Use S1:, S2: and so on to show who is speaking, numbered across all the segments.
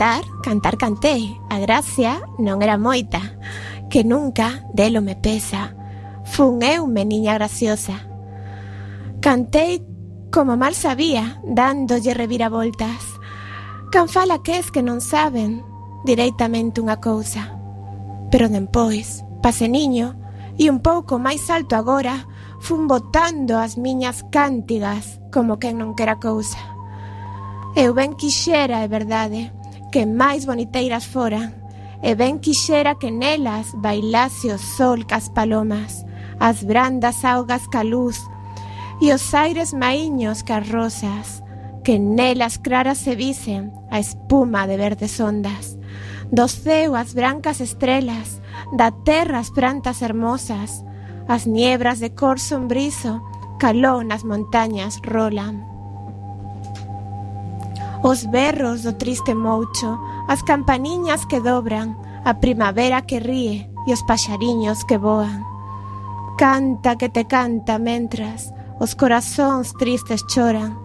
S1: cantar, cantar cantei, a gracia non era moita, que nunca delo me pesa, fun eu meniña graciosa. Cantei como mal sabía, dándolle reviravoltas. Can fala que es que non saben direitamente unha cousa. Pero dempois, pase niño, e un pouco máis alto agora, fun botando as miñas cántigas como quen non quera cousa. Eu ben quixera, é verdade, que máis boniteiras foran, e ben quixera que nelas bailase o sol cas palomas, as brandas augas ca luz, e os aires maíños cas rosas, que nelas claras se visen a espuma de verdes ondas, do as brancas estrelas, da terra as plantas hermosas, as niebras de cor sombrizo, caló nas montañas rolan. Os berros do triste moucho, as campaniñas que dobran, a primavera que ríe e os paxariños que voan. Canta que te canta mentras os corazóns tristes choran.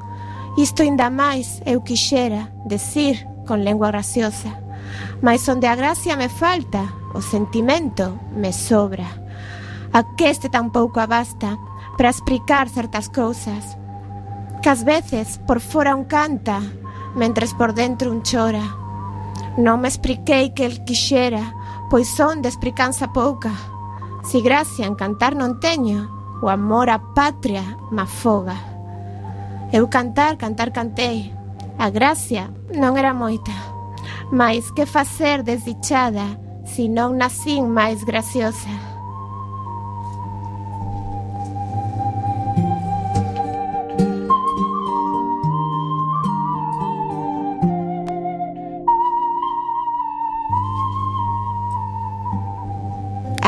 S1: Isto ainda máis eu quixera decir con lengua graciosa, mas onde a gracia me falta, o sentimento me sobra. A que este tampouco abasta para explicar certas cousas, que ás veces por fora un canta, mentres por dentro un chora. Non me expliquei que el quixera, pois son de explicanza pouca. Si gracia en cantar non teño, o amor á patria me afoga. Eu cantar, cantar cantei, a gracia non era moita. Mais que facer desdichada, si non nacín máis graciosa.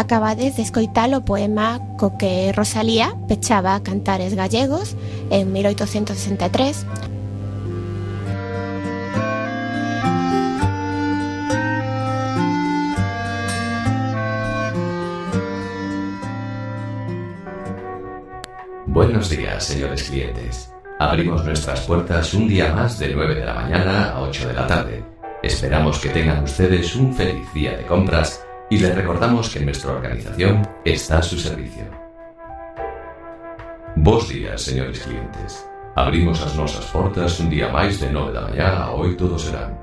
S1: Acabades de escoitar o poema co que Rosalía pechaba Cantares Gallegos en 1863
S2: Buenos días, señores clientes. Abrimos nuestras puertas un día más de 9 de la mañana a 8 de la tarde. Esperamos que tengan ustedes un feliz día de compras y les recordamos que nuestra organización está a su servicio. Bos días, señores clientes. Abrimos as nosas portas un día máis de 9 da mañá a 8 do serán.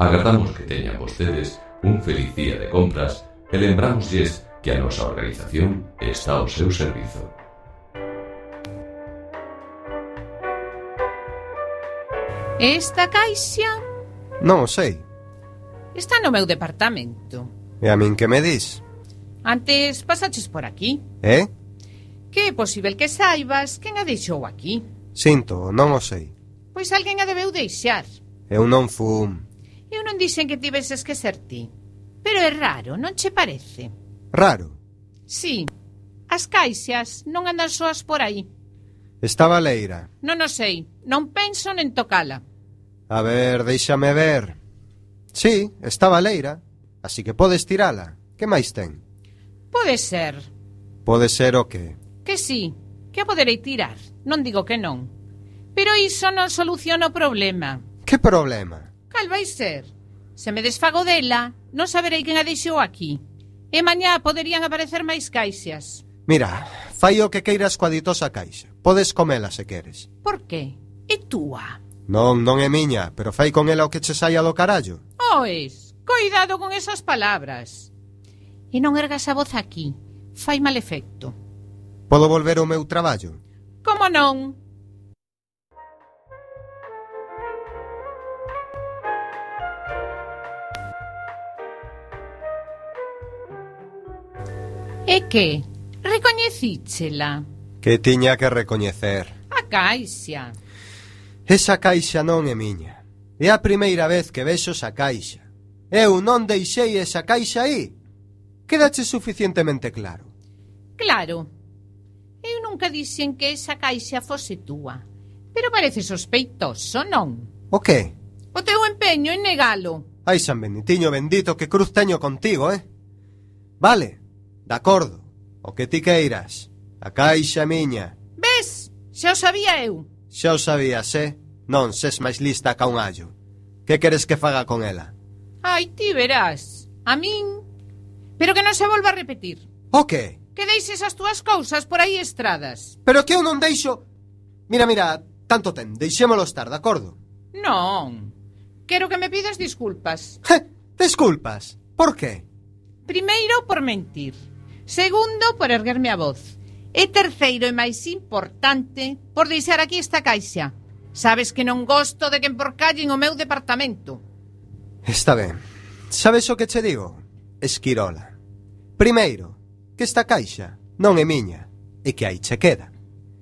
S2: Agardamos que teñan vostedes un feliz día de compras e lembramos que a nosa organización está ao seu servizo.
S3: Esta caixa?
S4: Non o sei.
S3: Está no meu departamento.
S4: E a min que me dis?
S3: Antes pasaches por aquí.
S4: Eh?
S3: Que é posible que saibas quen a deixou aquí.
S4: Sinto, non o sei.
S3: Pois alguén a debeu deixar.
S4: Eu non fum.
S3: Eu non dixen que tiveses que ser ti. Pero é raro, non che parece?
S4: Raro?
S3: Sí. As caixas non andan soas por aí.
S4: Estaba leira.
S3: Non o sei. Non penso nen tocala.
S4: A ver, deixame ver. Sí, está baleira. Así que podes tirala. Que máis ten?
S3: Pode ser.
S4: Pode ser o que?
S3: Que sí, que a poderei tirar. Non digo que non. Pero iso non soluciona o problema.
S4: Que problema?
S3: Cal vai ser? Se me desfago dela, non saberei quen a deixou aquí. E mañá poderían aparecer máis caixas.
S4: Mira, fai o que queiras coa ditosa caixa. Podes comela se queres.
S3: Por que? É túa.
S4: Non, non é miña, pero fai con ela o que che saia do carallo.
S3: Oh, Ois. Coidado con esas palabras. E non ergas a voz aquí. Fai mal efecto.
S4: Podo volver ao meu traballo?
S3: Como non? E que? Recoñecíchela?
S4: Que tiña que recoñecer.
S3: A caixa.
S4: Esa caixa non é miña. É a primeira vez que vexo esa caixa. Eu non deixei esa caixa aí. Quédache suficientemente claro.
S3: Claro. Eu nunca dixen que esa caixa fose túa. Pero parece sospeitoso, non?
S4: O que?
S3: O teu empeño en negalo.
S4: Ai, San Benitiño bendito, que cruz teño contigo, eh? Vale, de acordo. O que ti queiras. A caixa miña.
S3: Ves? Xa o sabía eu.
S4: Xa o sabías, eh? Non ses máis lista ca un allo. Que queres que faga con ela?
S3: Ai, ti verás. A min... Pero que non se volva a repetir.
S4: O okay. que?
S3: Que deixes as túas cousas por aí estradas.
S4: Pero que eu non deixo... Mira, mira, tanto ten, deixémolo estar, de acordo?
S3: Non. Quero que me pidas disculpas.
S4: Desculpas? Por que?
S3: Primeiro, por mentir. Segundo, por erguerme a voz. E terceiro e máis importante, por deixar aquí esta caixa. Sabes que non gosto de que emporcallen o meu departamento.
S4: Está ben. Sabes o que che digo? Esquirola. Primeiro, que esta caixa non é miña e que aí che queda.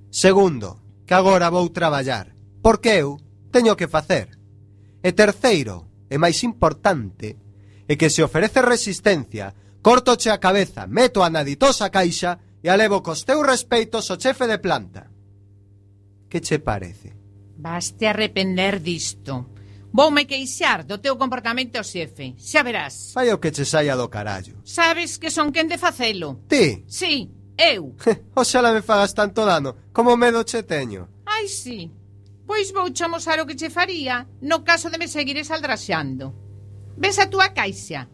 S4: Segundo, que agora vou traballar, porque eu teño que facer. E terceiro, e máis importante, é que se ofrece resistencia, cortoche a cabeza, meto a na ditosa caixa e alevo cos teus respeitos o chefe de planta. Que che parece?
S3: Vaste arrepender disto. Voume queixar do teu comportamento xefe. Xa verás.
S4: Vai o que che saia do carallo.
S3: Sabes que son quen de facelo.
S4: Ti?
S3: Sí, eu.
S4: Oxala me fagas tanto dano, como medo che teño.
S3: Ai, sí. Pois vou chamosar mostrar o que che faría no caso de me seguires aldraxando. Ves a túa caixa.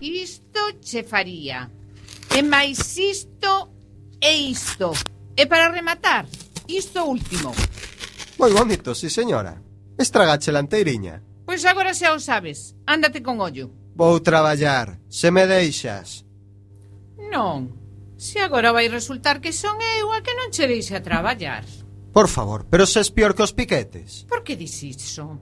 S3: Isto che faría. E máis isto e isto. E para rematar, isto último.
S4: Moi bonito, sí señora. Estragache la anteiriña.
S3: Pois agora xa o sabes. Ándate con ollo.
S4: Vou traballar, se me deixas.
S3: Non, se agora vai resultar que son eu a que non che a traballar.
S4: Por favor, pero se es pior que os piquetes.
S3: Por que dis iso?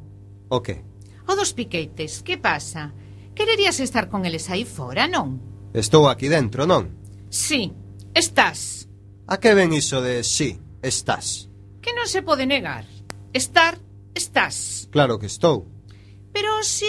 S4: O que?
S3: O dos piquetes, que pasa? Quererías estar con eles aí fora, non?
S4: Estou aquí dentro, non?
S3: Sí, estás.
S4: A que ven iso de sí, estás?
S3: Que non se pode negar. Estar Estás?
S4: Claro que estou.
S3: Pero se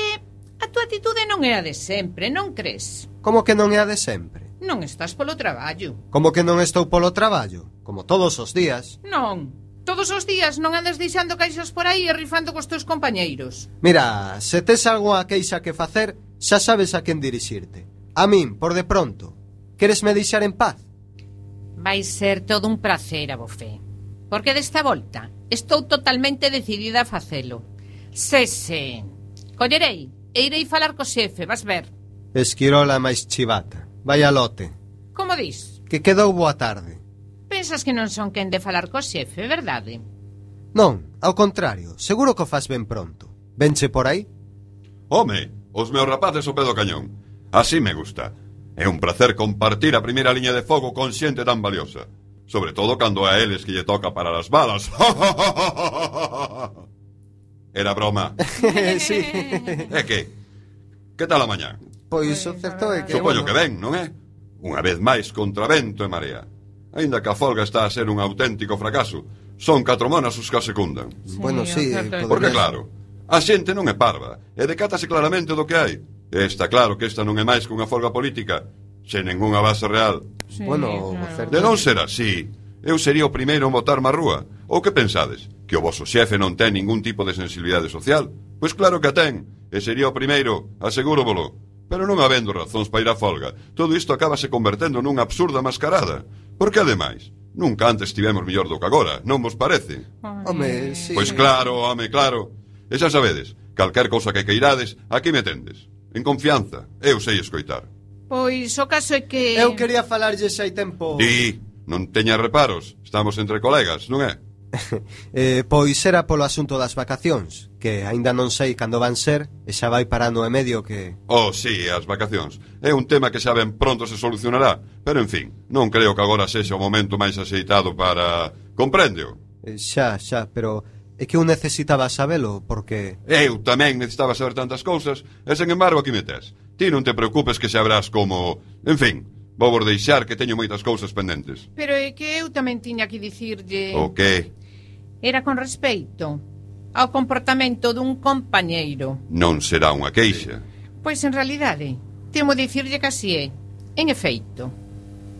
S3: a túa atitude non é a de sempre, non crees?
S4: Como que non é a de sempre?
S3: Non estás polo traballo.
S4: Como que non estou polo traballo? Como todos os días.
S3: Non, Todos os días non andas deixando caixas por aí e rifando cos teus compañeiros.
S4: Mira, se tes algo a queixa que facer, xa sabes a quen dirixirte. A min, por de pronto. Queres me deixar en paz?
S3: Vai ser todo un prazer, abofé. Porque desta volta Estou totalmente decidida a facelo. Sese, Collerei e irei falar co xefe, vas ver.
S4: Esquirola máis chivata. Vai a lote.
S3: Como dis?
S4: Que quedou boa tarde.
S3: Pensas que non son quen de falar co xefe, verdade?
S4: Non, ao contrario, seguro que o faz ben pronto. Venche por aí?
S5: Home, os meus rapaces o pedo cañón. Así me gusta. É un placer compartir a primeira liña de fogo con xente tan valiosa. Sobre todo cando a eles que lle toca parar as balas. Era broma.
S4: sí.
S5: É que, que tal a mañá?
S4: Pois o certo é que...
S5: Supoño bueno... que ben, non é? Unha vez máis contra vento e marea. Ainda que a folga está a ser un auténtico fracaso, son catro monas os que a secundan.
S4: Sí,
S3: bueno, sí,
S5: porque claro, a xente non é parva, e decátase claramente do que hai. E está claro que esta non é máis que unha folga política, sen ningunha base real.
S3: Sí,
S4: bueno, claro. certo.
S5: De non ser así, eu sería o primeiro en votar rúa. Ou que pensades? Que o vosso xefe non ten ningún tipo de sensibilidade social? Pois claro que a ten, e sería o primeiro, asegúrovolo. Pero non habendo razóns para ir a folga, todo isto acabase convertendo nunha absurda mascarada. Porque ademais, nunca antes tivemos mellor do que agora, non vos parece?
S4: Home, sí.
S5: Pois claro, home, claro. E xa sabedes, calquer cousa que queirades, aquí me tendes. En confianza, eu sei escoitar.
S3: Pois o caso é que...
S4: Eu quería falarlle xa hai tempo...
S5: Di, non teña reparos, estamos entre colegas, non é?
S4: eh, pois era polo asunto das vacacións Que aínda non sei cando van ser E xa vai para no e medio que...
S5: Oh, sí, as vacacións É un tema que xa ben pronto se solucionará Pero, en fin, non creo que agora sexa o momento máis axeitado para... Compréndeo?
S4: Eh, xa, xa, pero é que eu necesitaba sabelo, porque...
S5: Eu tamén necesitaba saber tantas cousas, e sen embargo aquí me tes. Ti non te preocupes que sabrás como... En fin, vou vos deixar que teño moitas cousas pendentes.
S3: Pero é que eu tamén tiña que dicirlle...
S5: O que?
S3: Era con respeito ao comportamento dun compañeiro.
S5: Non será unha queixa.
S3: Pois en realidade, temo dicirlle que así é. En efeito.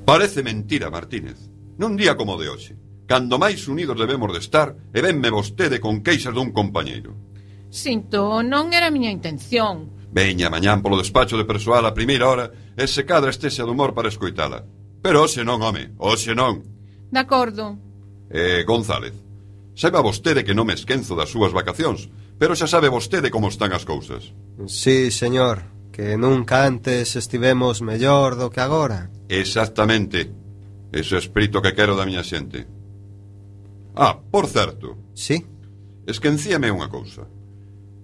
S5: Parece mentira, Martínez. Non día como de hoxe. Cando máis unidos debemos de estar, e venme vostede con queixas dun compañeiro.
S3: Sinto, non era a miña intención.
S5: Veña mañán polo despacho de persoal a primeira hora e se cadra estese de humor para escoitala. Pero hoxe non, home, hoxe non.
S3: De acordo.
S5: Eh, González, saiba vostede que non me esquenzo das súas vacacións, pero xa sabe vostede como están as cousas.
S4: Sí, señor, que nunca antes estivemos mellor do que agora.
S5: Exactamente. Ese espírito que quero da miña xente. Ah, por certo.
S4: Sí.
S5: Esquencíame unha cousa.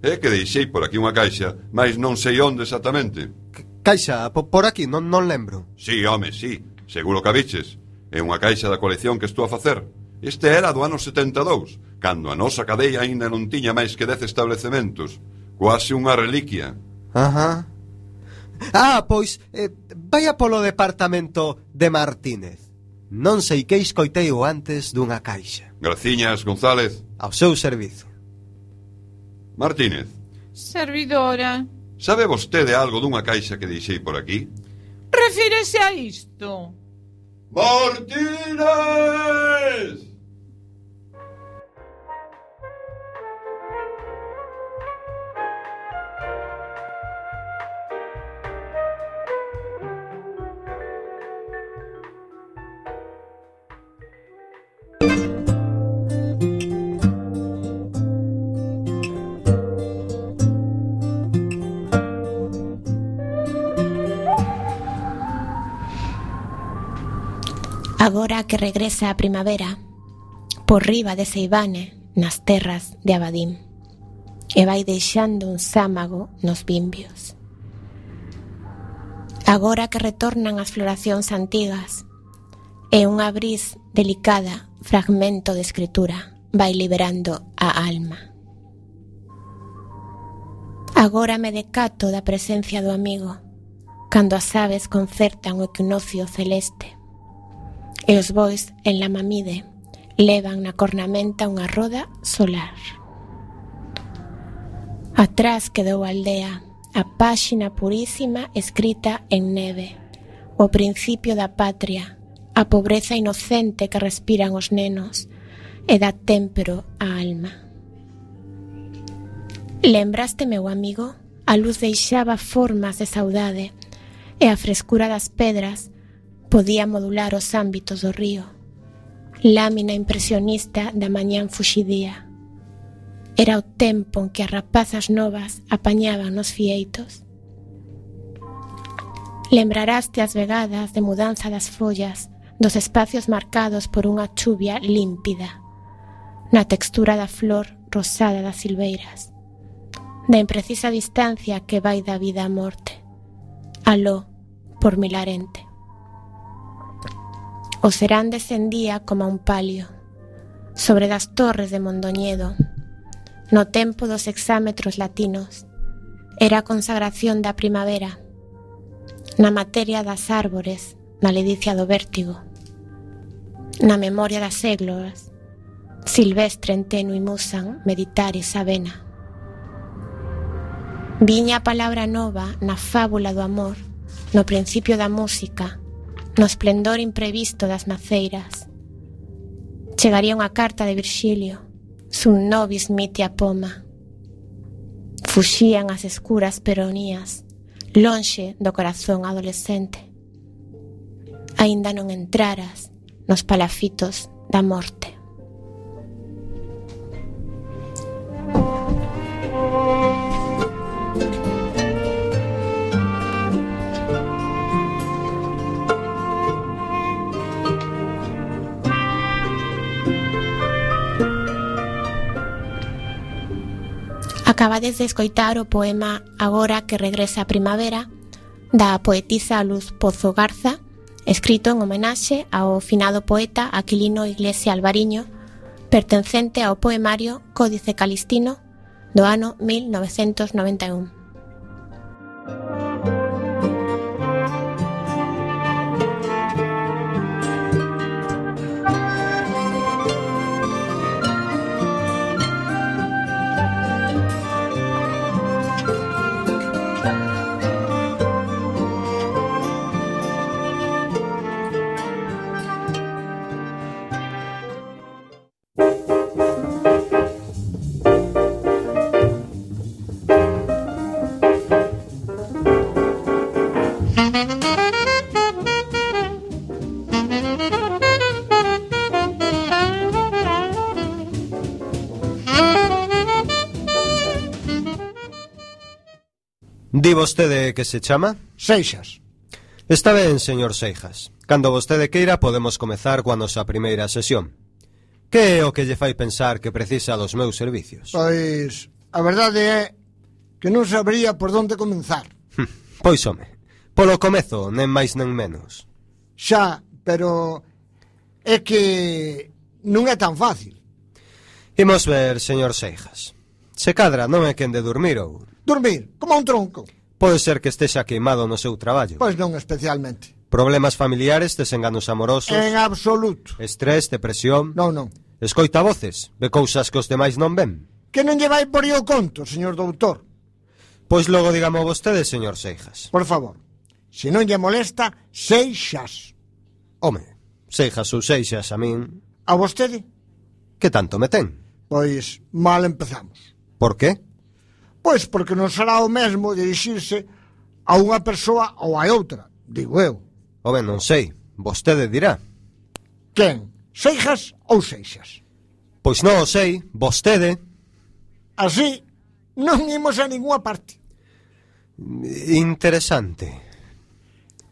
S5: É que deixei por aquí unha caixa, mas non sei onde exactamente.
S4: Caixa, po, por aquí, non, non lembro.
S5: Sí, home, sí, seguro que a biches. É unha caixa da colección que estou a facer. Este era do ano 72, cando a nosa cadea aínda non tiña máis que 10 establecementos. Quase unha reliquia.
S4: Ajá. Ah, pois, eh, vaya polo departamento de Martínez. Non sei que escoitei o antes dunha caixa.
S5: Graciñas, González.
S4: Ao seu servizo.
S5: Martínez.
S3: Servidora.
S5: Sabe vostede algo dunha caixa que deixei por aquí?
S3: Refírese a isto.
S5: Martínez!
S1: Agora que regresa a primavera, por riba de Seibane, nas terras de Abadim, e vai deixando un sámago nos vimbios. Agora que retornan as floracións antigas, e unha bris delicada, fragmento de escritura, vai liberando a alma. Agora me decato da presencia do amigo, cando as aves concertan o equinoccio celeste, e os bois en La Mamide levan na cornamenta unha roda solar. Atrás quedou a aldea, a páxina purísima escrita en neve, o principio da patria, a pobreza inocente que respiran os nenos e dá témpero á alma. Lembraste, meu amigo? A luz deixaba formas de saudade e a frescura das pedras podía modular os ámbitos do río. Lámina impresionista da mañán fuxidía. Era o tempo en que as rapazas novas apañaban nos fieitos. Lembraraste as vegadas de mudanza das follas dos espacios marcados por unha chuvia límpida, na textura da flor rosada das silveiras, da imprecisa distancia que vai da vida á morte, aló por Milarente. O serán descendía como un palio sobre das torres de Mondoñedo no tempo dos exámetros latinos. Era a consagración da primavera na materia das árbores na ledicia do vértigo na memoria das églogas silvestre en teno musan meditar e sabena. Viña a palabra nova na fábula do amor, no principio da música, No esplendor imprevisto das maceiras Chegaría unha carta de Virxilio Sun nobis mite a poma. Fuxían as escuras peronías Lonxe do corazón adolescente. Aínda non entraras nos palafitos da morte. Acabades de escoitar o poema Agora que regresa a primavera da poetisa Luz Pozo Garza, escrito en homenaxe ao finado poeta Aquilino Iglesia Alvariño, pertencente ao poemario Códice Calistino do ano 1991.
S4: Di vostede que se chama?
S6: Seixas.
S4: Está ben, señor Seixas. Cando vostede queira podemos comezar coa nosa primeira sesión. Que é o que lle fai pensar que precisa dos meus servicios?
S6: Pois, a verdade é que non sabría por onde comenzar.
S4: Hm, pois, home, polo comezo, nen máis nen menos.
S6: Xa, pero é que non é tan fácil.
S4: Imos ver, señor Seixas. Se cadra non é quen de dormir ou
S6: Dormir, como un tronco.
S4: Pode ser que estexa queimado no seu traballo.
S6: Pois non especialmente.
S4: Problemas familiares, desenganos amorosos.
S6: En absoluto.
S4: Estrés, depresión.
S6: Non, non.
S4: Escoita voces, ve cousas que os demais non ven.
S6: Que non lle vai por o conto, señor doutor.
S4: Pois logo digamo vostede, señor Seixas.
S6: Por favor, se non lle molesta, Seixas.
S4: Home, Seixas ou Seixas a min...
S6: A vostede?
S4: Que tanto me ten?
S6: Pois mal empezamos.
S4: Por que?
S6: Pois porque non será o mesmo dirixirse a unha persoa ou a outra, digo eu.
S4: Home, non sei, vostede dirá.
S6: Quen? Seixas ou Seixas?
S4: Pois non o sei, vostede.
S6: Así non imos a ninguna parte.
S4: Interesante.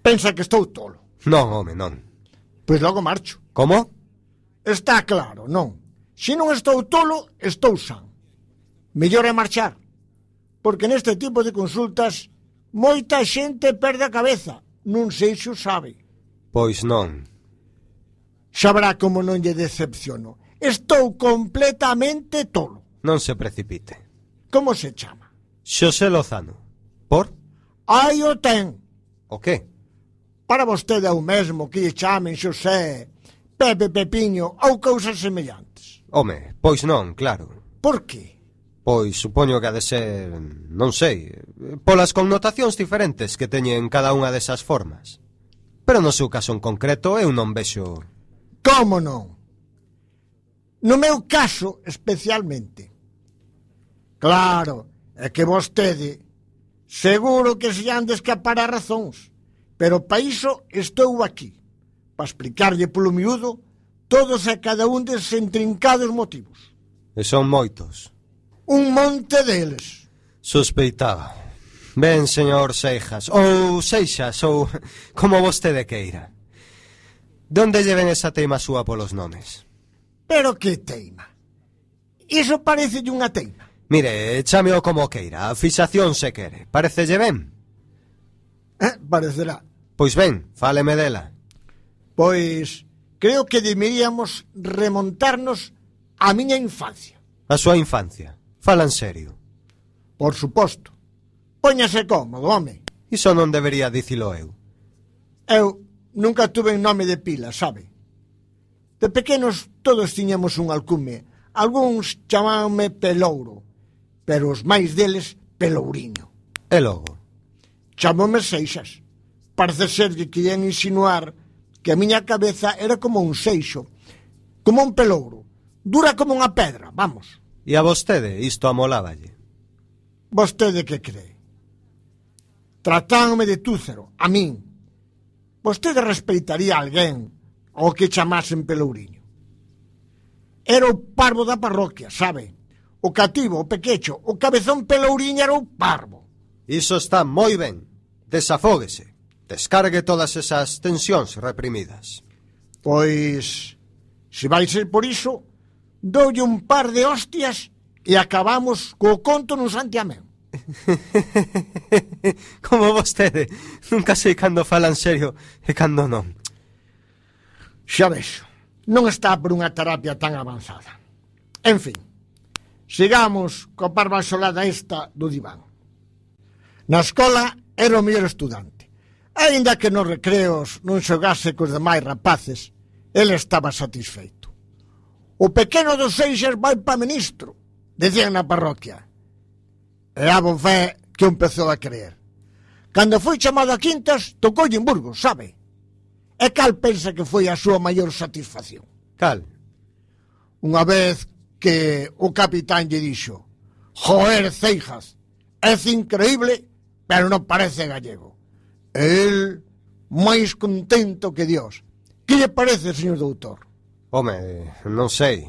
S6: Pensa que estou tolo.
S4: Non, home, non.
S6: Pois logo marcho.
S4: Como?
S6: Está claro, non. Se non estou tolo, estou san. Mellor é marchar porque neste tipo de consultas moita xente perde a cabeza, non sei se o sabe.
S4: Pois non.
S6: Sabrá como non lle decepciono. Estou completamente tolo.
S4: Non se precipite.
S6: Como se chama?
S4: Xosé Lozano. Por?
S6: Aí o ten.
S4: O que?
S6: Para vostede é o mesmo que lle chamen Xosé, Pepe Pepiño ou cousas semellantes.
S4: Home, pois non, claro.
S6: Por que?
S4: Pois supoño que ha de ser, non sei, polas connotacións diferentes que teñen cada unha desas formas. Pero no seu caso en concreto eu non vexo...
S6: Como non? No meu caso especialmente. Claro, é que vostede seguro que se han de escapar a razóns, pero pa iso estou aquí, para explicarlle polo miúdo todos e cada un des intrincados motivos.
S4: E son moitos
S6: un monte deles.
S4: Sospeitaba. Ben, señor Seixas, ou Seixas, ou como vostede queira. Donde lleven esa teima súa polos nomes?
S6: Pero que teima? Iso parece unha teima.
S4: Mire, chameo como queira, a fixación se quere. Parecelle ben?
S6: Eh, parecerá.
S4: Pois ben, fáleme dela.
S6: Pois creo que deberíamos remontarnos á miña infancia.
S4: A súa infancia? Falan serio.
S6: Por suposto. Póñase cómodo, home.
S4: Iso non debería dicilo eu.
S6: Eu nunca tuve un nome de pila, sabe? De pequenos todos tiñamos un alcume. Algúns chamábanme Pelouro, pero os máis deles Pelouriño.
S4: E logo?
S6: Chamome Seixas. Parece ser que querían insinuar que a miña cabeza era como un seixo, como un pelouro, dura como unha pedra, vamos.
S4: E a vostede isto amoláballe.
S6: Vostede que cree? Tratándome de túcero, a min. Vostede respeitaría a alguén ao que chamasen pelouriño. Era o parvo da parroquia, sabe? O cativo, o pequecho, o cabezón pelouriño era o parvo.
S4: Iso está moi ben. Desafóguese. Descargue todas esas tensións reprimidas.
S6: Pois, se vai ser por iso, doulle un par de hostias e acabamos co conto nun santiamén.
S4: Como vostede, nunca sei cando falan serio e cando non.
S6: Xa vexo, non está por unha terapia tan avanzada. En fin, sigamos co parva solada esta do diván. Na escola era o mellor estudante. Ainda que nos recreos non xogase cos demais rapaces, ele estaba satisfeito. O pequeno dos Seixas vai para ministro, decían na parroquia. E a bofé que empezou a creer. Cando foi chamado a Quintas, tocou en Burgos, sabe? E cal pensa que foi a súa maior satisfacción?
S4: Cal?
S6: Unha vez que o capitán lle dixo Joer Ceijas, é increíble, pero non parece gallego. El máis contento que Dios. Que lle parece, señor doutor?
S4: Home, non sei.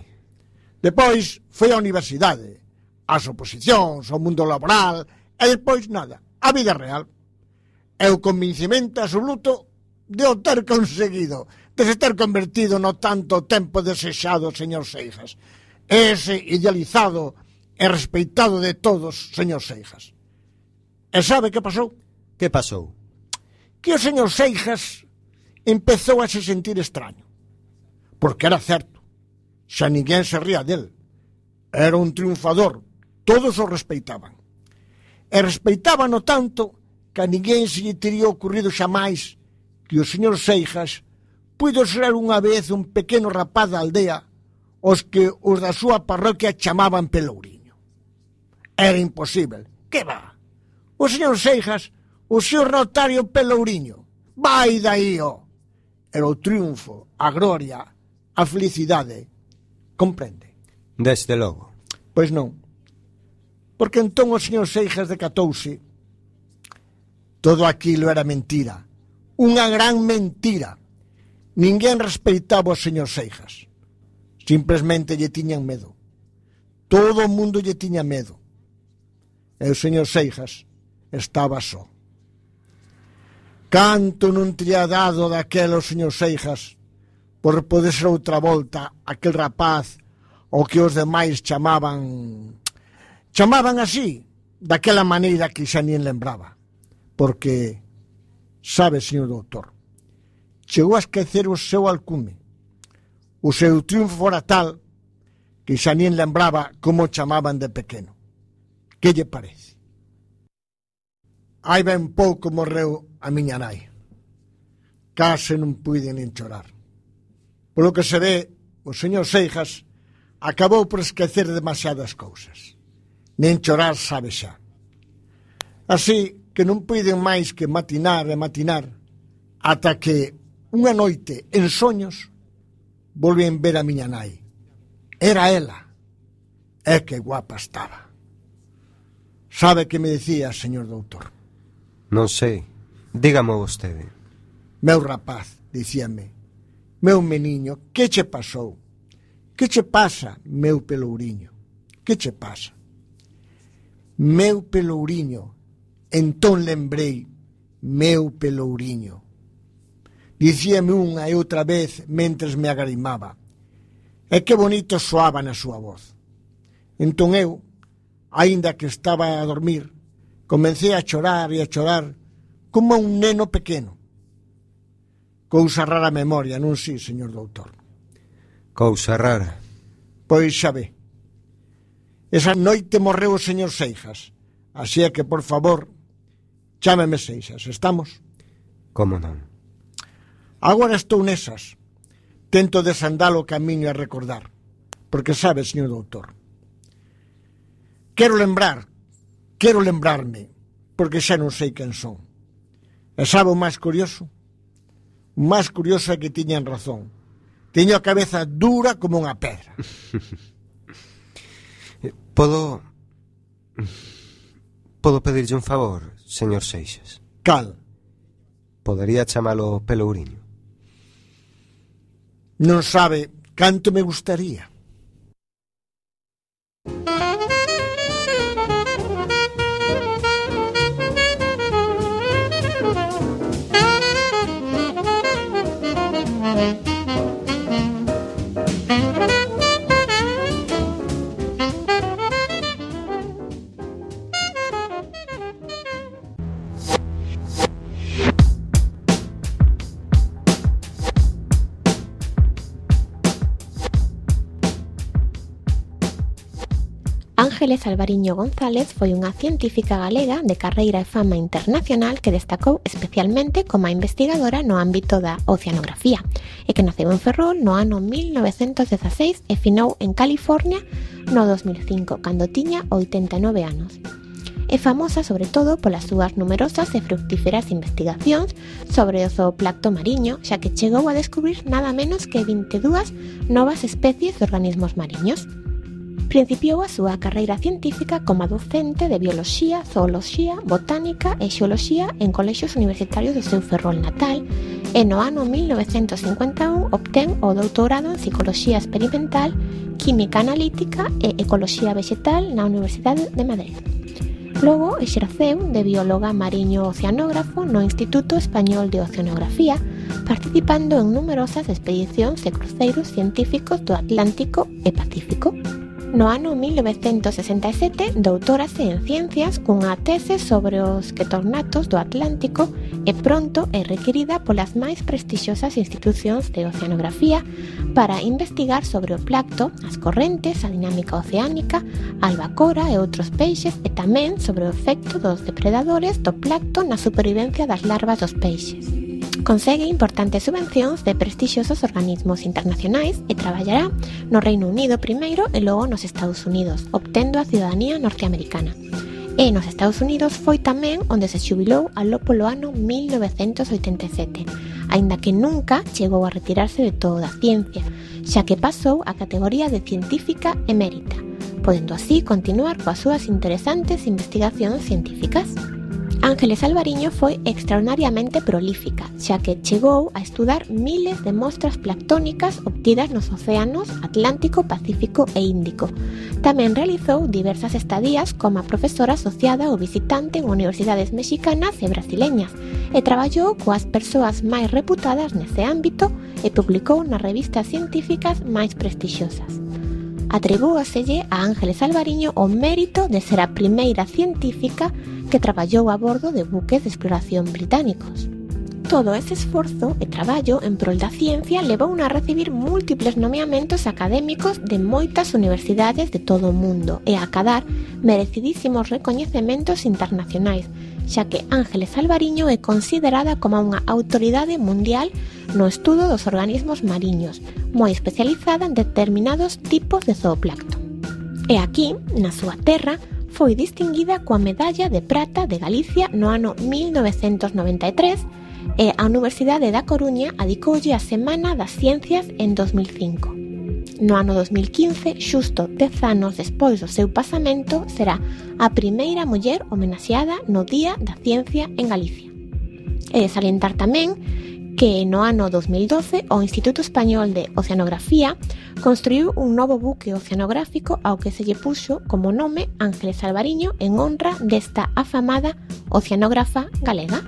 S6: Depois foi á universidade, ás oposicións, ao mundo laboral, e depois nada, a vida real. É o convencimento absoluto de o ter conseguido, de se ter convertido no tanto tempo desexado, señor Seixas. Ese idealizado e respeitado de todos, señor Seixas. E sabe que pasou?
S4: Que pasou?
S6: Que o señor Seixas empezou a se sentir extraño porque era certo. Xa ninguén se ría del. Era un triunfador, todos o respeitaban. E respeitábano tanto que a ninguén se lle teria ocurrido xamais que o señor Seixas puido ser unha vez un pequeno rapaz da aldea os que os da súa parroquia chamaban Pelouriño. Era imposible. Que va? O señor Seixas, o señor notario Pelouriño. Vai daí, ó. Era o triunfo, a gloria, a felicidade. Comprende?
S4: Desde logo.
S6: Pois non. Porque entón o señor Seixas decatouse. Todo aquilo era mentira. Unha gran mentira. Ninguén respeitaba o señor Seixas. Simplemente lle tiñan medo. Todo o mundo lle tiña medo. E o señor Seixas estaba só. Canto non teria dado daquela o señor Seixas por poder ser outra volta aquel rapaz o que os demais chamaban chamaban así daquela maneira que xa nin lembraba. Porque sabe, señor doutor chegou a esquecer o seu alcume o seu triunfo fora tal que xa nin lembraba como chamaban de pequeno. Que lle parece? hai ben pouco morreu a miña nai. Case non puiden nin chorar Polo que se ve, o señor Seixas acabou por esquecer demasiadas cousas. Nen chorar sabe xa. Así que non puiden máis que matinar e matinar ata que unha noite en soños volven ver a miña nai. Era ela. É que guapa estaba. Sabe que me decía, señor doutor?
S4: Non sei. Dígamo vostede.
S6: Meu rapaz, dicíame, Meu meniño, que che pasou? Que che pasa, meu pelouriño? Que che pasa? Meu pelouriño, entón lembrei, meu pelouriño. Dicíame unha e outra vez mentres me agarimaba. E que bonito soaba na súa voz. Entón eu, aínda que estaba a dormir, comencé a chorar e a chorar como un neno pequeno. Cousa rara memoria, non si, señor doutor.
S4: Cousa rara.
S6: Pois xa ve. Esa noite morreu o señor Seixas. Así é que, por favor, chámeme Seixas, estamos?
S4: Como non?
S6: Agora estou nesas. Tento desandar o camiño a recordar. Porque sabe, señor doutor, quero lembrar, quero lembrarme, porque xa non sei quen son. E sabe o máis curioso? máis curiosa que tiñan razón. Teño a cabeza dura como unha pedra.
S4: Podo... Podo pedirlle un favor, señor Seixas.
S6: Cal?
S4: Podería chamalo Pelourinho.
S6: Non sabe canto me gustaría. Thank you.
S1: Ángeles Alvariño González foi unha científica galega de carreira e fama internacional que destacou especialmente como investigadora no ámbito da oceanografía e que naceu en Ferrol no ano 1916 e finou en California no 2005 cando tiña 89 anos é famosa sobre todo polas súas numerosas e fructíferas investigacións sobre o zooplacto mariño, xa que chegou a descubrir nada menos que 22 novas especies de organismos mariños. Principiou a súa carreira científica como docente de Bioloxía, Zooloxía, Botánica e Xeoloxía en colexios universitarios do seu ferrol natal e no ano 1951 obtén o doutorado en psicoloxía Experimental, Química Analítica e Ecoloxía Vegetal na Universidade de Madrid. Logo exerceu de bióloga mariño oceanógrafo no Instituto Español de Oceanografía, participando en numerosas expedicións e cruceiros científicos do Atlántico e Pacífico. No ano 1967 doutorase en Ciencias cunha tese sobre os quetornatos do Atlántico e pronto é requerida polas máis prestixiosas institucións de oceanografía para investigar sobre o placto, as correntes, a dinámica oceánica, a albacora e outros peixes e tamén sobre o efecto dos depredadores do placto na supervivencia das larvas dos peixes consegue importantes subvencións de prestixiosos organismos internacionais e traballará no Reino Unido primeiro e logo nos Estados Unidos, obtendo a ciudadanía norteamericana. E nos Estados Unidos foi tamén onde se xubilou aló polo ano 1987, aínda que nunca chegou a retirarse de toda a ciencia, xa que pasou a categoría de científica emérita, podendo así continuar coas súas interesantes investigacións científicas. Ángeles Alvariño foi extraordinariamente prolífica, xa que chegou a estudar miles de mostras planctónicas obtidas nos océanos Atlántico, Pacífico e Índico. Tamén realizou diversas estadías como profesora asociada ou visitante en universidades mexicanas e brasileñas e traballou coas persoas máis reputadas nese ámbito e publicou nas revistas científicas máis prestixiosas atribúaselle a Ángeles Alvariño o mérito de ser a primeira científica que traballou a bordo de buques de exploración británicos. Todo ese esforzo e traballo en prol da ciencia levou a recibir múltiples nomeamentos académicos de moitas universidades de todo o mundo e a acadar merecidísimos recoñecementos internacionais, xa que Ángeles Alvariño é considerada como unha autoridade mundial no estudo dos organismos mariños, moi especializada en determinados tipos de zooplancton. E aquí, na súa terra, foi distinguida coa Medalla de Prata de Galicia no ano 1993 e a Universidade da Coruña adicoulle a Semana das Ciencias en 2005. No ano 2015, xusto 10 anos despois do seu pasamento, será a primeira muller homenaxeada no Día da Ciencia en Galicia. E salientar tamén que no ano 2012 o Instituto Español de Oceanografía construiu un novo buque oceanográfico ao que se lle puxo como nome Ángeles Alvariño en honra desta afamada oceanógrafa galega.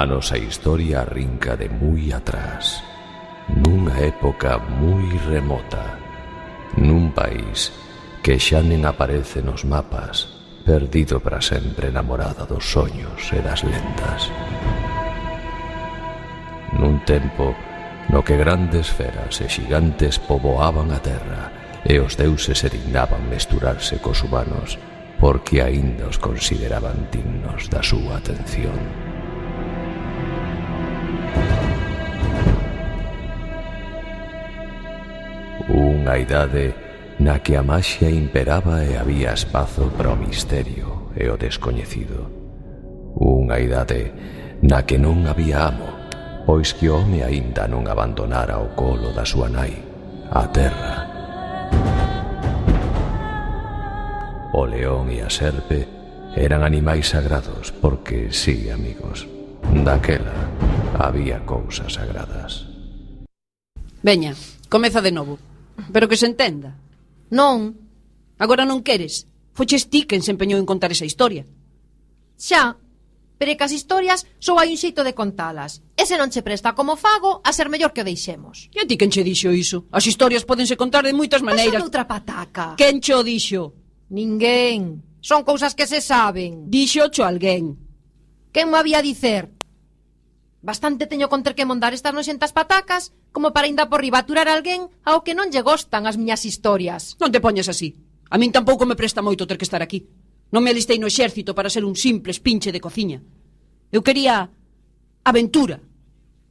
S2: A nosa historia arrinca de moi atrás, nunha época moi remota, nun país que xa nen aparece nos mapas, perdido para sempre na morada dos soños e das lendas. Nun tempo no que grandes feras e xigantes poboaban a terra e os deuses se dignaban mesturarse cos humanos porque aínda os consideraban dignos da súa atención. Unha idade na que a maxia imperaba e había espazo para o misterio e o descoñecido. Unha idade na que non había amo, pois que o home aínda non abandonara o colo da súa nai, a terra. O león e a serpe eran animais sagrados porque, sí, amigos, daquela había cousas sagradas.
S7: Veña, comeza de novo. Pero que se entenda.
S8: Non.
S7: Agora non queres. Foches ti quen se empeñou en contar esa historia.
S8: Xa, pero que as historias só hai un xeito de contalas. E se non che presta como fago, a ser mellor que o deixemos.
S7: E a ti quen che dixo iso? As historias podense contar de moitas maneiras.
S8: Pasa outra pataca.
S7: Quen che o dixo?
S8: Ninguén. Son cousas que se saben.
S7: Dixo cho alguén.
S8: Quen me había dicer? Bastante teño con ter que mondar estas noxentas patacas como para ainda por ribaturar alguén ao que non lle gostan as miñas historias.
S7: Non te poñas así. A min tampouco me presta moito ter que estar aquí. Non me alistei no exército para ser un simples pinche de cociña. Eu quería aventura,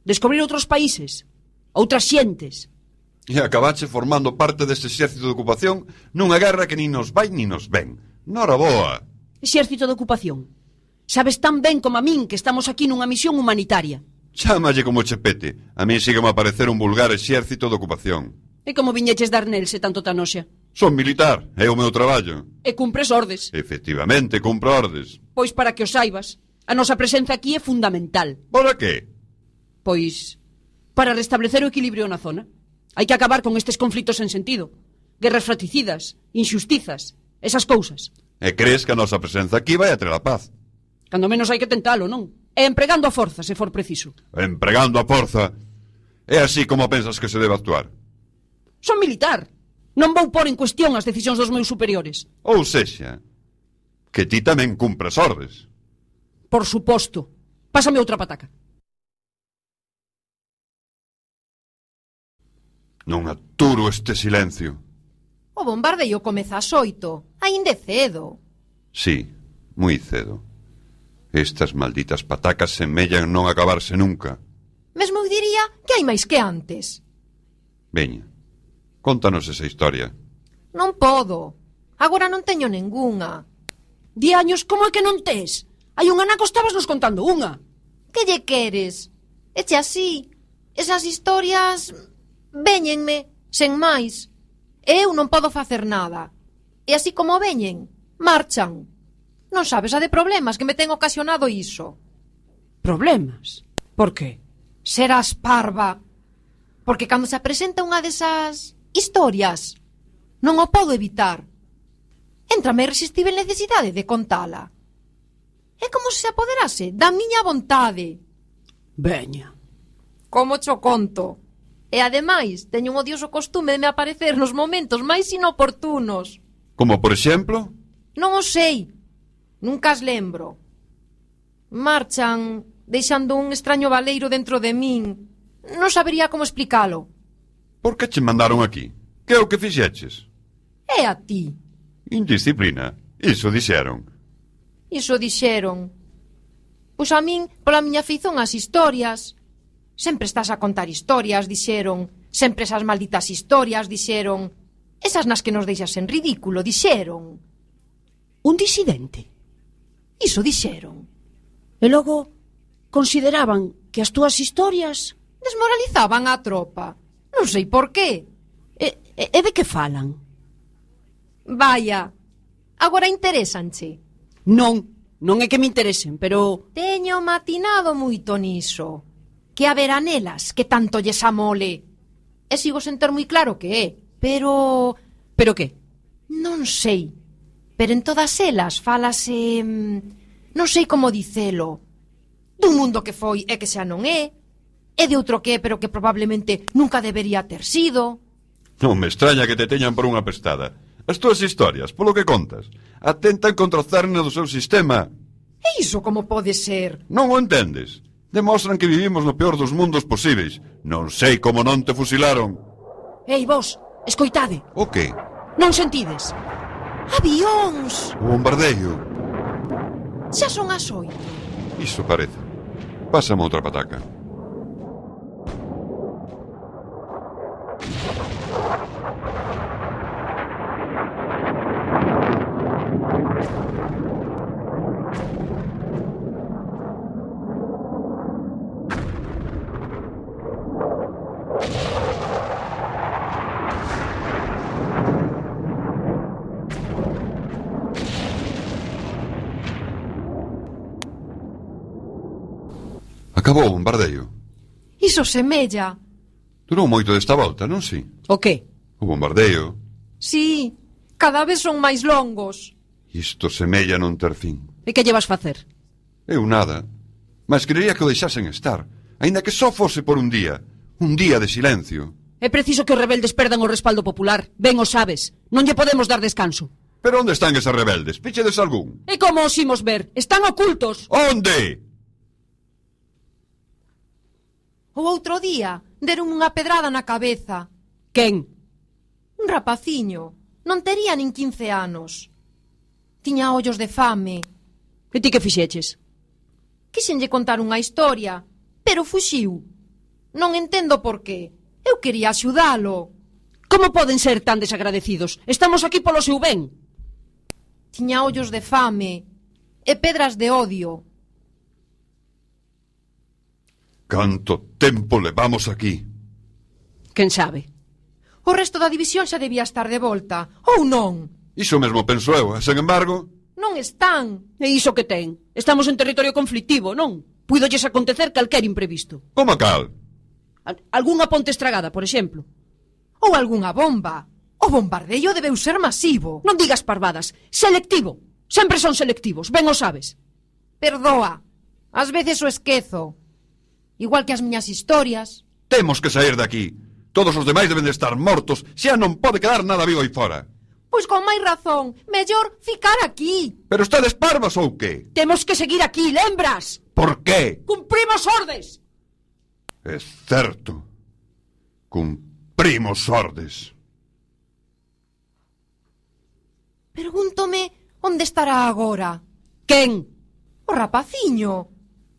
S7: descubrir outros países, outras xentes.
S5: E acabache formando parte deste exército de ocupación nunha guerra que nin nos vai nin nos ven. Nora boa.
S7: Exército de ocupación. Sabes tan ben como a min que estamos aquí nunha misión humanitaria.
S5: Chámalle como chepete. A mí sigue a parecer un vulgar exército de ocupación.
S7: E como viñeches dar nel se tanto tanoxa?
S5: Son militar, é o meu traballo.
S7: E cumpres ordes.
S5: Efectivamente, cumpro ordes.
S7: Pois para que o saibas, a nosa presenza aquí é fundamental.
S5: Para que?
S7: Pois para restablecer o equilibrio na zona. Hai que acabar con estes conflitos sen sentido. Guerras fratricidas, injustizas, esas cousas.
S5: E crees que a nosa presenza aquí vai a ter a paz?
S7: Cando menos hai que tentalo, non? E empregando a forza, se for preciso.
S5: Empregando a forza? É así como pensas que se debe actuar?
S7: Son militar. Non vou pôr en cuestión as decisións dos meus superiores.
S5: Ou sexa, que ti tamén cumpras ordes.
S7: Por suposto. Pásame outra pataca.
S5: Non aturo este silencio.
S8: O bombardeio comeza ás oito, aínde cedo.
S5: Sí, moi cedo. Estas malditas patacas semellan non acabarse nunca.
S8: Mesmo diría que hai máis que antes.
S5: Veña, contanos esa historia.
S8: Non podo. Agora non teño ningunha.
S7: Di años como é que non tes? Hai un anaco estabas nos contando unha.
S8: Que lle queres? Eche así. Esas historias... Véñenme, sen máis. Eu non podo facer nada. E así como veñen, marchan. Non sabes a de problemas que me ten ocasionado iso.
S7: Problemas? Por que?
S8: Serás parva. Porque cando se presenta unha desas historias, non o podo evitar. Entrame a irresistible necesidade de contala. É como se apoderase da miña vontade.
S7: Veña.
S8: Como cho conto. E ademais, teño un odioso costume de me aparecer nos momentos máis inoportunos.
S5: Como por exemplo?
S8: Non o sei, Nunca as lembro. Marchan deixando un extraño baleiro dentro de min. Non sabería como explicalo.
S5: Por que che mandaron aquí? Que é o que fixeches?
S8: É a ti.
S5: Indisciplina. Iso dixeron.
S8: Iso dixeron. Pois a min, pola miña feizón as historias. Sempre estás a contar historias, dixeron. Sempre esas malditas historias, dixeron. Esas nas que nos deixas en ridículo, dixeron.
S7: Un disidente.
S8: Iso dixeron.
S7: E logo consideraban que as túas historias
S8: desmoralizaban a tropa. Non sei por qué.
S7: E, e, e de que falan?
S8: Vaya, agora interesanche.
S7: Non, non é que me interesen, pero...
S8: Teño matinado moito niso. Que a veranelas que tanto lles amole. E sigo sen ter moi claro que é, pero...
S7: Pero que?
S8: Non sei pero en todas elas falase, mm, non sei como dicelo, dun mundo que foi e que xa non é, e de outro que é pero que probablemente nunca debería ter sido.
S5: Non me extraña que te teñan por unha pestada. As túas historias, polo que contas, atentan contra o cerne do seu sistema.
S8: E iso como pode ser?
S5: Non o entendes. Demostran que vivimos no peor dos mundos posibles. Non sei como non te fusilaron.
S7: Ei, vos, escoitade.
S5: O que?
S7: Non sentides.
S8: Avións!
S5: O bombardeio.
S8: Xa son as oito.
S5: Iso parece. Pásame outra pataca. Acabou o bombardeio.
S8: Iso semella.
S5: Durou moito desta volta, non si?
S7: O que?
S5: O bombardeo.
S8: Si, cada vez son máis longos.
S5: Isto semella non ter fin.
S7: E que llevas facer?
S5: Eu nada. Mas querería que o deixasen estar, aínda que só fose por un día. Un día de silencio.
S7: É preciso que os rebeldes perdan o respaldo popular. Ben o sabes. Non lle podemos dar descanso.
S5: Pero onde están eses rebeldes? Pichedes algún?
S7: E como os imos ver? Están ocultos.
S5: Onde?
S8: O outro día deron unha pedrada na cabeza.
S7: Quen?
S8: Un rapaciño. Non tería nin 15 anos. Tiña ollos de fame.
S7: E ti que fixeches?
S8: Quixenlle contar unha historia, pero fuxiu. Non entendo por qué. Eu quería axudalo.
S7: Como poden ser tan desagradecidos? Estamos aquí polo seu ben.
S8: Tiña ollos de fame e pedras de odio.
S5: Canto tempo levamos aquí?
S7: Quen sabe?
S8: O resto da división xa debía estar de volta, ou non?
S5: Iso mesmo penso eu, e sen embargo...
S8: Non están.
S7: E iso que ten? Estamos en territorio conflictivo, non? Puidolles acontecer calquer imprevisto.
S5: Como cal?
S7: Al Alguna ponte estragada, por exemplo.
S8: Ou algunha bomba. O bombardeio debeu ser masivo.
S7: Non digas parvadas. Selectivo. Sempre son selectivos, ben o sabes.
S8: Perdoa. Ás veces o esquezo igual que as miñas historias.
S5: Temos que sair aquí. Todos os demais deben de estar mortos, xa non pode quedar nada vivo aí fora.
S8: Pois con máis razón, mellor ficar aquí.
S5: Pero estades parvas ou que?
S7: Temos que seguir aquí, lembras?
S5: Por qué?
S7: Cumprimos ordes.
S5: É certo. Cumprimos ordes.
S8: Pregúntome onde estará agora.
S7: Quen?
S8: O rapaciño.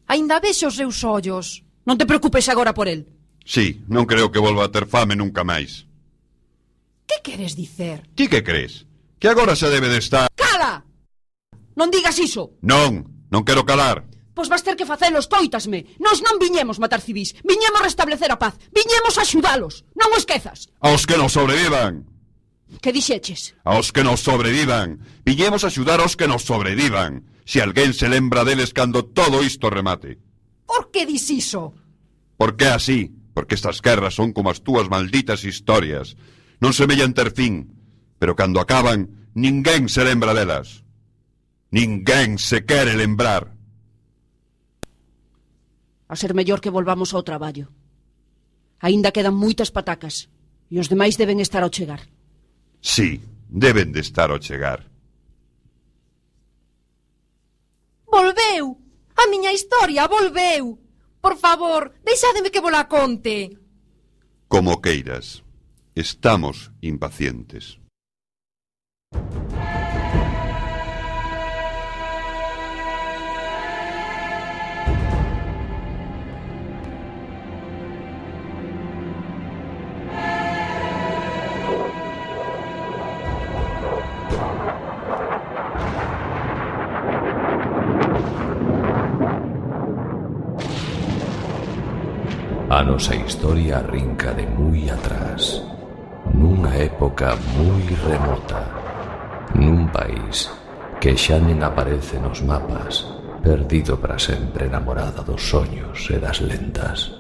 S8: Ainda vexo os seus ollos.
S7: Non te preocupes agora por el.
S5: Sí, non creo que volva a ter fame nunca máis.
S8: Que queres dicer?
S5: Ti que crees? Que agora se debe de estar...
S7: Cala! Non digas iso.
S5: Non, non quero calar.
S7: Pois vas ter que facelo, escoitasme. Nos non viñemos matar civis, viñemos restablecer a paz, viñemos axudalos. Non o esquezas.
S5: Aos que nos sobrevivan.
S7: Que dixeches?
S5: Aos que nos sobrevivan. Viñemos axudar aos que nos sobrevivan. Se alguén se lembra deles cando todo isto remate.
S8: Por que dis iso?
S5: Por que así? Porque estas guerras son como as túas malditas historias. Non semellan ter fin, pero cando acaban, ninguén se lembra delas. Ninguén se quere lembrar.
S7: A ser mellor que volvamos ao traballo. Aínda quedan moitas patacas, e os demais deben estar ao chegar.
S5: Sí, deben de estar ao chegar.
S8: Volveu! A miña historia volveu. Por favor, deixádeme que vola conte.
S5: Como queiras. Estamos impacientes.
S2: A nosa historia arrinca de moi atrás, nunha época moi remota, nun país que xa nen aparece nos mapas, perdido para sempre na morada dos soños e das lentas.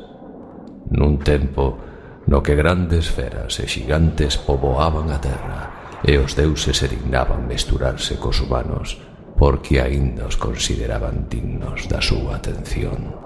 S2: Nun tempo no que grandes feras e xigantes poboaban a terra e os deuses se dignaban mesturarse cos humanos porque aínda os consideraban dignos da súa atención.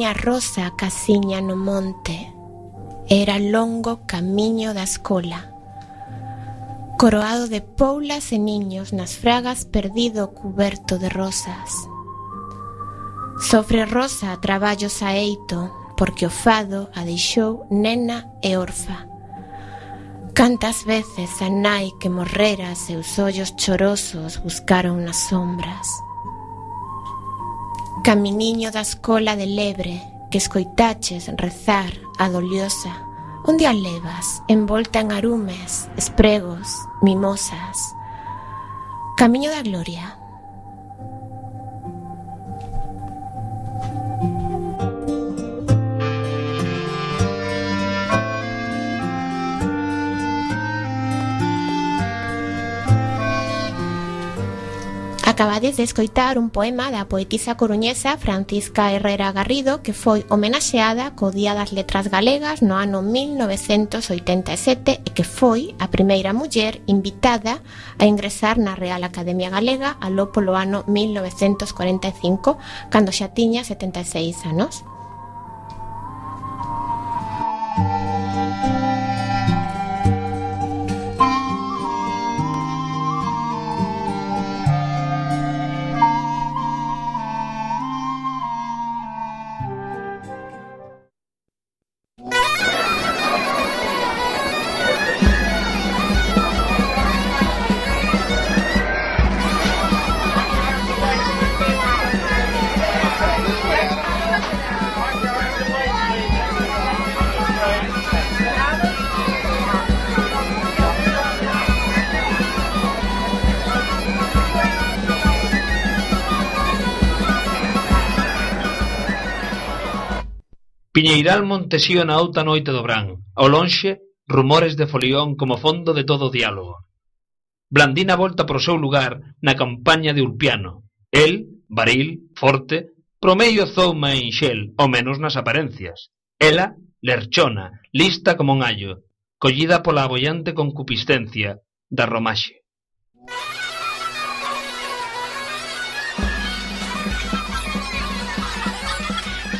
S1: miña rosa casiña no monte era longo camiño da escola coroado de poulas e niños nas fragas perdido cuberto de rosas. Sofre rosa traballos a eito porque o fado a deixou nena e orfa. Cantas veces a nai que morrera seus ollos chorosos buscaron nas sombras. Caminiño da escola de lebre que escoitaches rezar a doliosa. Onde a levas, envolta en arumes, espregos, mimosas. Camiño da gloria Acabades de escoitar un poema da poetisa coruñesa Francisca Herrera Garrido que foi homenaxeada co Día das Letras Galegas no ano 1987 e que foi a primeira muller invitada a ingresar na Real Academia Galega aló polo ano 1945 cando xa tiña 76 anos.
S9: Salmon montesío na outa noite do Bran. ao lonxe, rumores de folión como fondo de todo o diálogo. Blandina volta para o seu lugar na campaña de Ulpiano. El, baril, forte, promedio zouma e enxel, ao menos nas aparencias. Ela, lerchona, lista como un allo, collida pola abollante concupiscencia da romaxe.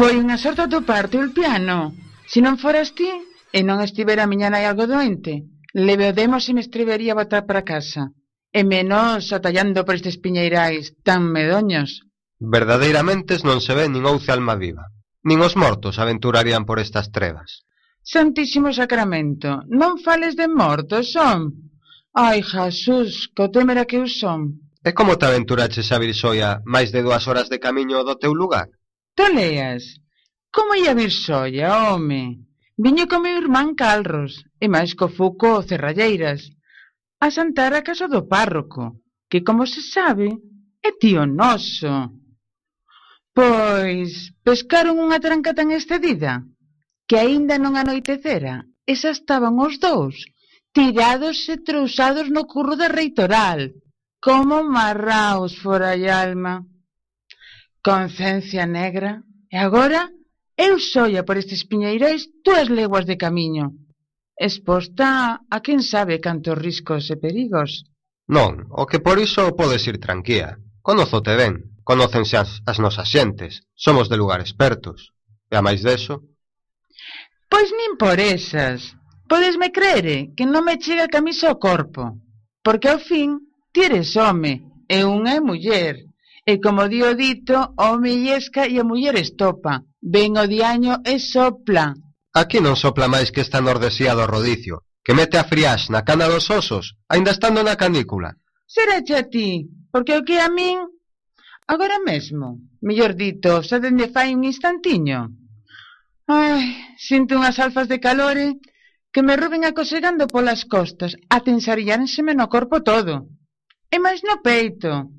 S10: Foi unha sorte atoparte, piano. Se non foras ti, e non estivera a miña nai algo doente, leveodemos e me estrevería a botar para casa. E menos atallando por estes piñeirais tan medoños.
S4: Verdadeiramente non se ve nin ouce alma viva. Nin os mortos aventurarían por estas trevas.
S10: Santísimo Sacramento, non fales de mortos, son. Ai, Jesús, co temera que eu son.
S4: E como te aventuraches a vir soia máis de dúas horas de camiño do teu lugar?
S10: Toleas? Como ia vir soia, home? Viño co meu irmán Calros, e máis co Fuco Cerralleiras, a santar a casa do párroco, que, como se sabe, é tío noso. Pois, pescaron unha tranca tan excedida, que aínda non anoitecera, e xa estaban os dous, tirados e trousados no curro da reitoral, como marraos fora a alma. Conciencia negra, e agora eu soia por estes piñeirais túas leguas de camiño, exposta a quen sabe cantos riscos e perigos.
S4: Non, o que por iso podes ir tranquía. Conozote ben, conocense as, as nosas xentes, somos de lugares expertos. E a máis deso...
S10: Pois nin por esas. Podesme creere eh, que non me chega camisa ao corpo, porque ao fin ti eres home e unha é muller. E como di o dito, o home e a muller estopa. Ven o diaño e sopla.
S4: Aquí non sopla máis que esta nordesía do rodicio, que mete a friax na cana dos osos, aínda estando na canícula.
S10: Serache a ti, porque o que a min... Agora mesmo, mellor dito, xa dende fai un instantiño. Ai, sinto unhas alfas de calore que me ruben acosegando polas costas, a no corpo todo. E máis no peito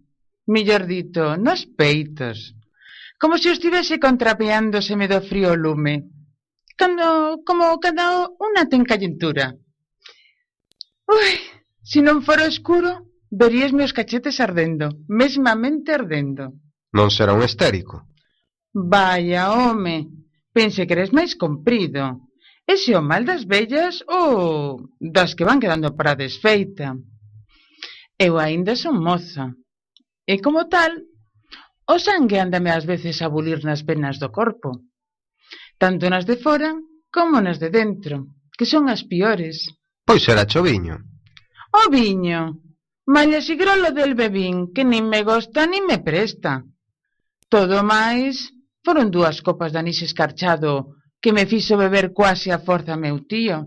S10: millor dito, nos peitos, como se estivese contrapeándoseme do frío lume, cando, como cando unha ten calentura. Ui, se non fora escuro, verías meus cachetes ardendo, mesmamente ardendo.
S4: Non será un estérico?
S10: Vaya, home, pense que eres máis comprido. Ese o mal das vellas ou das que van quedando para desfeita. Eu aínda son moza, e, como tal, o sangue andame ás veces a bulir nas venas do corpo, tanto nas de fora como nas de dentro, que son as piores.
S4: Pois era choviño.
S10: O viño, malla sigrolo del bebín, que nin me gosta nin me presta. Todo máis, foron dúas copas de anís escarchado que me fixo beber quase a forza meu tío.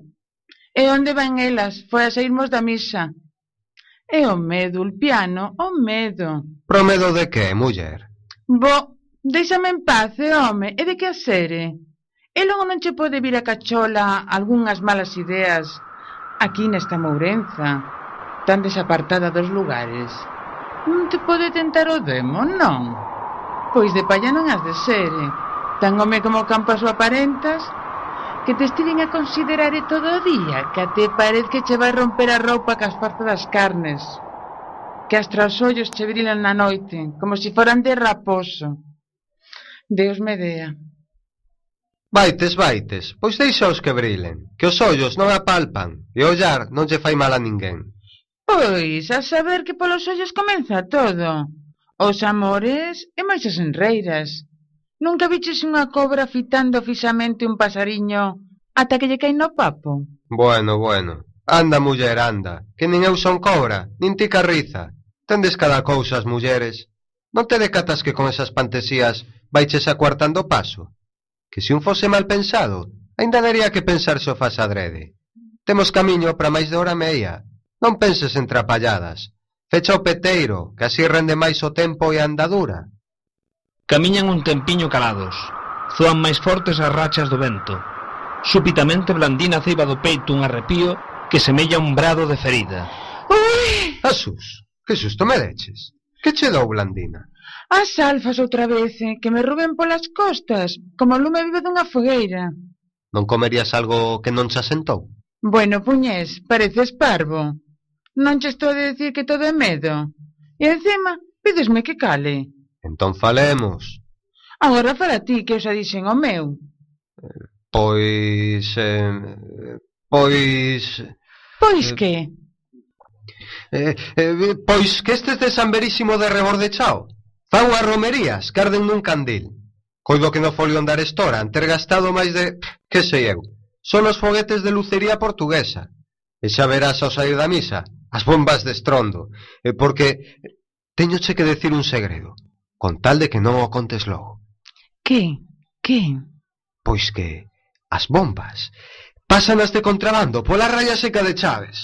S10: E onde van elas? Foi a sairmos da misa, É o medo, Ulpiano, o medo.
S4: Pro medo de que, muller?
S10: Bo, déixame en paz, eh, home, e de que a sere? E logo non che pode vir a cachola algunhas malas ideas aquí nesta Mourenza, tan desapartada dos lugares. Non te pode tentar o demo, non? Pois de palla non has de sere. Tan home como campo a súa parentas, que te estiven a considerar todo o día, que até parece que che vai romper a roupa que as das carnes, que as traos ollos che brilan na noite, como se si foran de raposo. Deus me dea.
S4: Vaites, vaites, pois deixaos que brilen, que os ollos non apalpan e o ollar non lle fai mal a ninguén.
S10: Pois, a saber que polos ollos comeza todo. Os amores e máis as enreiras. Nunca viches unha cobra fitando fixamente un pasariño ata que lle cae no papo?
S4: Bueno, bueno. Anda, muller, anda. Que nin eu son cobra, nin ti carriza. Tendes cada cousa as mulleres. Non te decatas que con esas pantesías vaiches acuartando o paso? Que se un fose mal pensado, ainda daría que pensar se o faz adrede. Temos camiño para máis de hora meia. Non penses en trapalladas. Fecha o peteiro, que así rende máis o tempo e a andadura.
S9: Camiñan un tempiño calados. Zoan máis fortes as rachas do vento. Súpitamente blandina ceiba do peito un arrepío que semella un brado de ferida.
S10: Ui!
S4: Asus, que susto me deches. Que che dou blandina?
S10: As alfas outra vez, eh, que me ruben polas costas, como lume vive dunha fogueira.
S4: Non comerías algo que non se asentou?
S10: Bueno, puñés, pareces parvo. Non che estou a decir dicir que todo é medo. E encima, pídesme que cale.
S4: Entón falemos.
S10: Agora para ti, que xa dixen o meu.
S4: Pois... Eh, pois...
S10: Pois
S4: eh,
S10: que?
S4: Eh, eh, pois que estes de San Verísimo de Rebordechao fan unhas romerías que arden nun candil. Coido que no folio andar estoran, ter gastado máis de... que sei eu. Son os foguetes de lucería portuguesa. E xa verás ao sair da misa, as bombas de estrondo. E eh, porque teñoche que decir un segredo con tal de que non o contes logo.
S10: Que? Que?
S4: Pois que as bombas pasanas de contrabando pola raya seca de Chaves.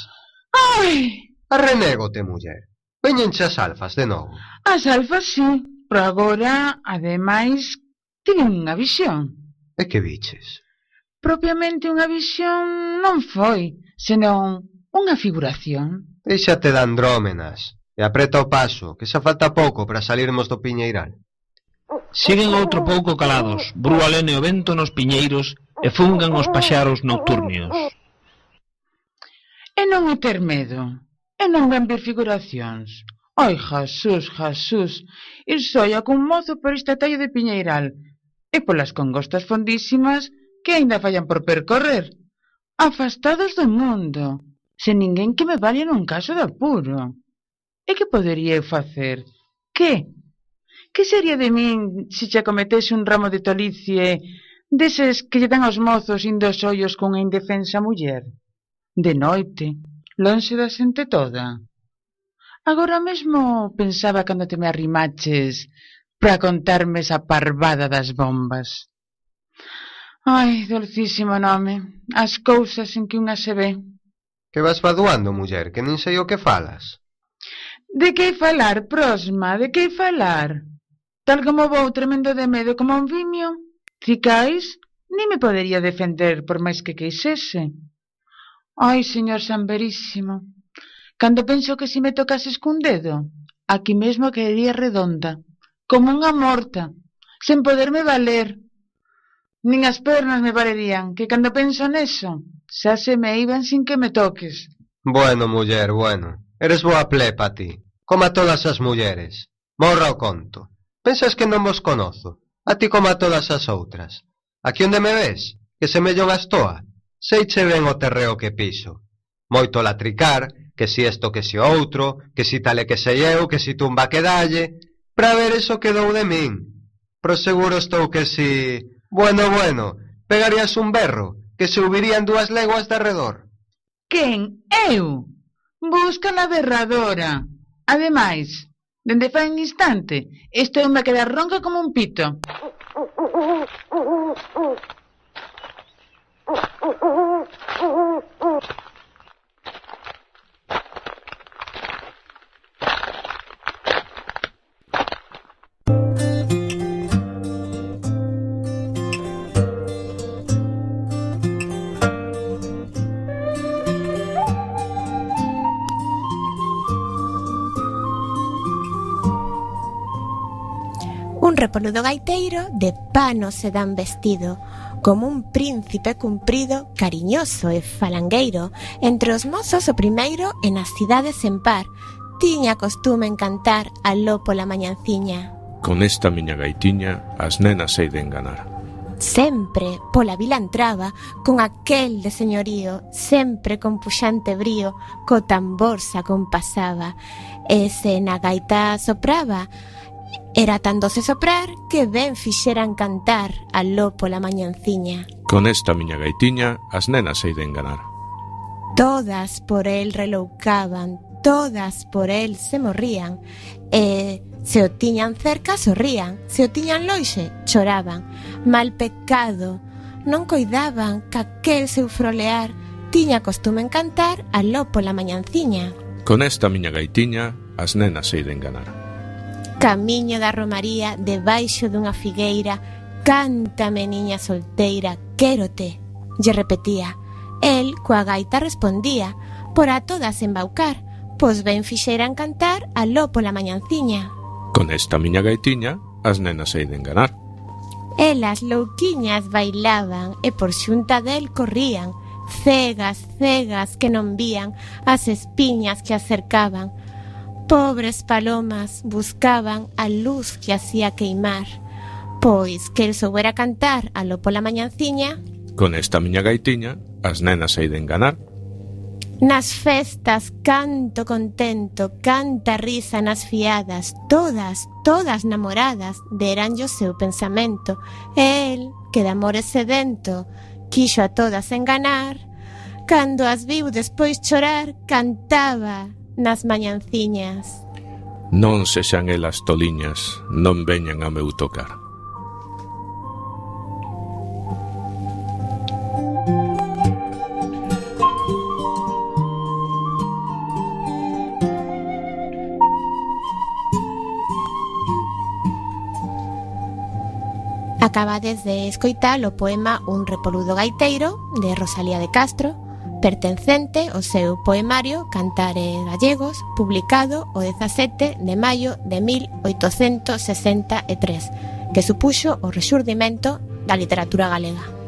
S10: Ai!
S4: Arrenégote, muller. Veñenche as alfas de novo.
S10: As alfas, sí. Pero agora, ademais, tiven unha visión.
S4: E que biches?
S10: Propiamente unha visión non foi, senón unha figuración.
S4: Deixate de andrómenas. E apreta o paso, que xa falta pouco para salirmos do piñeiral.
S9: Siguen outro pouco calados, brúa lene o vento nos piñeiros e fungan os paxaros nocturnios.
S10: E non o ter medo, e non ven ver figuracións. Oi, Jasús, Jasús, ir soia cun mozo por este tallo de piñeiral, e polas congostas fondísimas que aínda fallan por percorrer, afastados do mundo, sen ninguén que me valía nun caso de apuro. ¿Eh, e que podería eu facer? Que? Que sería de min se che cometese un ramo de tolicie deses que lle dan aos mozos indo os ollos cunha indefensa muller? De noite, lonxe da xente toda. Agora mesmo pensaba cando te me arrimaches para contarme esa parvada das bombas. Ai, dolcísimo nome, as cousas en que unha se ve.
S4: Que vas faduando, muller, que nin sei o que falas.
S10: De que hai falar, prosma, de que hai falar? Tal como vou tremendo de medo como un vimio, cicais, ni me podería defender por máis que queixese. Ai, señor Sanverísimo, cando penso que si me tocases cun dedo, aquí mesmo quedaría redonda, como unha morta, sen poderme valer. Nin as pernas me valerían, que cando penso neso, xa se me iban sin que me toques.
S4: Bueno, muller, bueno. Eres boa plepa ti, coma todas as mulleres. Morra o conto. Pensas que non vos conozo, a ti coma todas as outras. Aquí onde me ves, que semello a estoa, seiche ben o terreo que piso. Moito latricar, que si esto que si outro, que si tale que sei eu, que si tumba que dalle, pra ver eso que dou de min. Pro seguro estou que si... Bueno, bueno, pegarías un berro, que se subirían dúas leguas de arredor.
S10: Quen? Eu? Buscan a berradora. Ademais, dende fai un instante, esta unha quedar ronca como un pito.
S1: polo do gaiteiro de pano se dan vestido, como un príncipe cumprido, cariñoso e falangueiro, entre os mozos o primeiro e nas cidades en par, tiña costume en cantar aló pola mañanciña.
S11: Con esta miña gaitiña as nenas hei de enganar.
S1: Sempre pola vila entraba con aquel de señorío, sempre con puxante brío, co tambor se acompasaba, e se na gaita sopraba, Era tan doce soprar que ben fixeran cantar aló pola mañanciña.
S11: Con esta miña gaitiña as nenas se de enganar.
S1: Todas por el reloucaban, todas por el se morrían, e se o tiñan cerca sorrían, se o tiñan loixe choraban. Mal pecado, non coidaban caquel seu frolear, tiña costume en cantar aló pola mañanciña.
S11: Con esta miña gaitiña as nenas se de enganar.
S1: Camiño da Romaría, debaixo dunha figueira, cántame niña solteira, quérote, lle repetía. El coa gaita respondía, por a todas embaucar, pois ben fixeran cantar aló pola mañanciña.
S11: Con esta miña gaitiña, as nenas eiden ganar.
S1: Elas louquiñas bailaban e por xunta del corrían, cegas, cegas que non vían as espiñas que acercaban, Pobres palomas buscaban a luz que hacía queimar, pois que el soubera cantar a lo pola mañanciña.
S11: Con esta miña gaitiña, as nenas hai de enganar.
S1: Nas festas canto contento, canta risa nas fiadas, todas, todas namoradas, deranlle o seu pensamento. El, que de amores sedento, quixo a todas enganar, cando as viu despois chorar, cantaba nas mañanciñas.
S11: Non sexan elas toliñas, non veñan a meu tocar.
S1: Acabades de escoitar o poema Un repoludo gaiteiro de Rosalía de Castro pertencente ao seu poemario Cantares Gallegos, publicado o 17 de maio de 1863, que supuxo o rexurdimento da literatura galega.